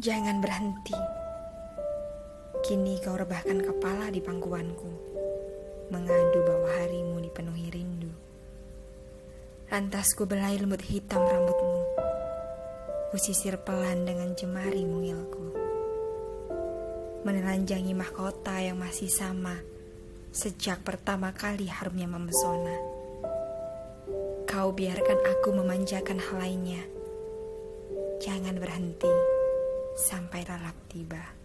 Jangan berhenti. Kini kau rebahkan kepala di pangkuanku, mengadu bahwa harimu dipenuhi rindu. Lantas ku belai lembut hitam rambutmu, ku sisir pelan dengan jemari mungilku. Menelanjangi mahkota yang masih sama sejak pertama kali harumnya memesona. Kau biarkan aku memanjakan hal lainnya. Jangan berhenti sampai lalap tiba.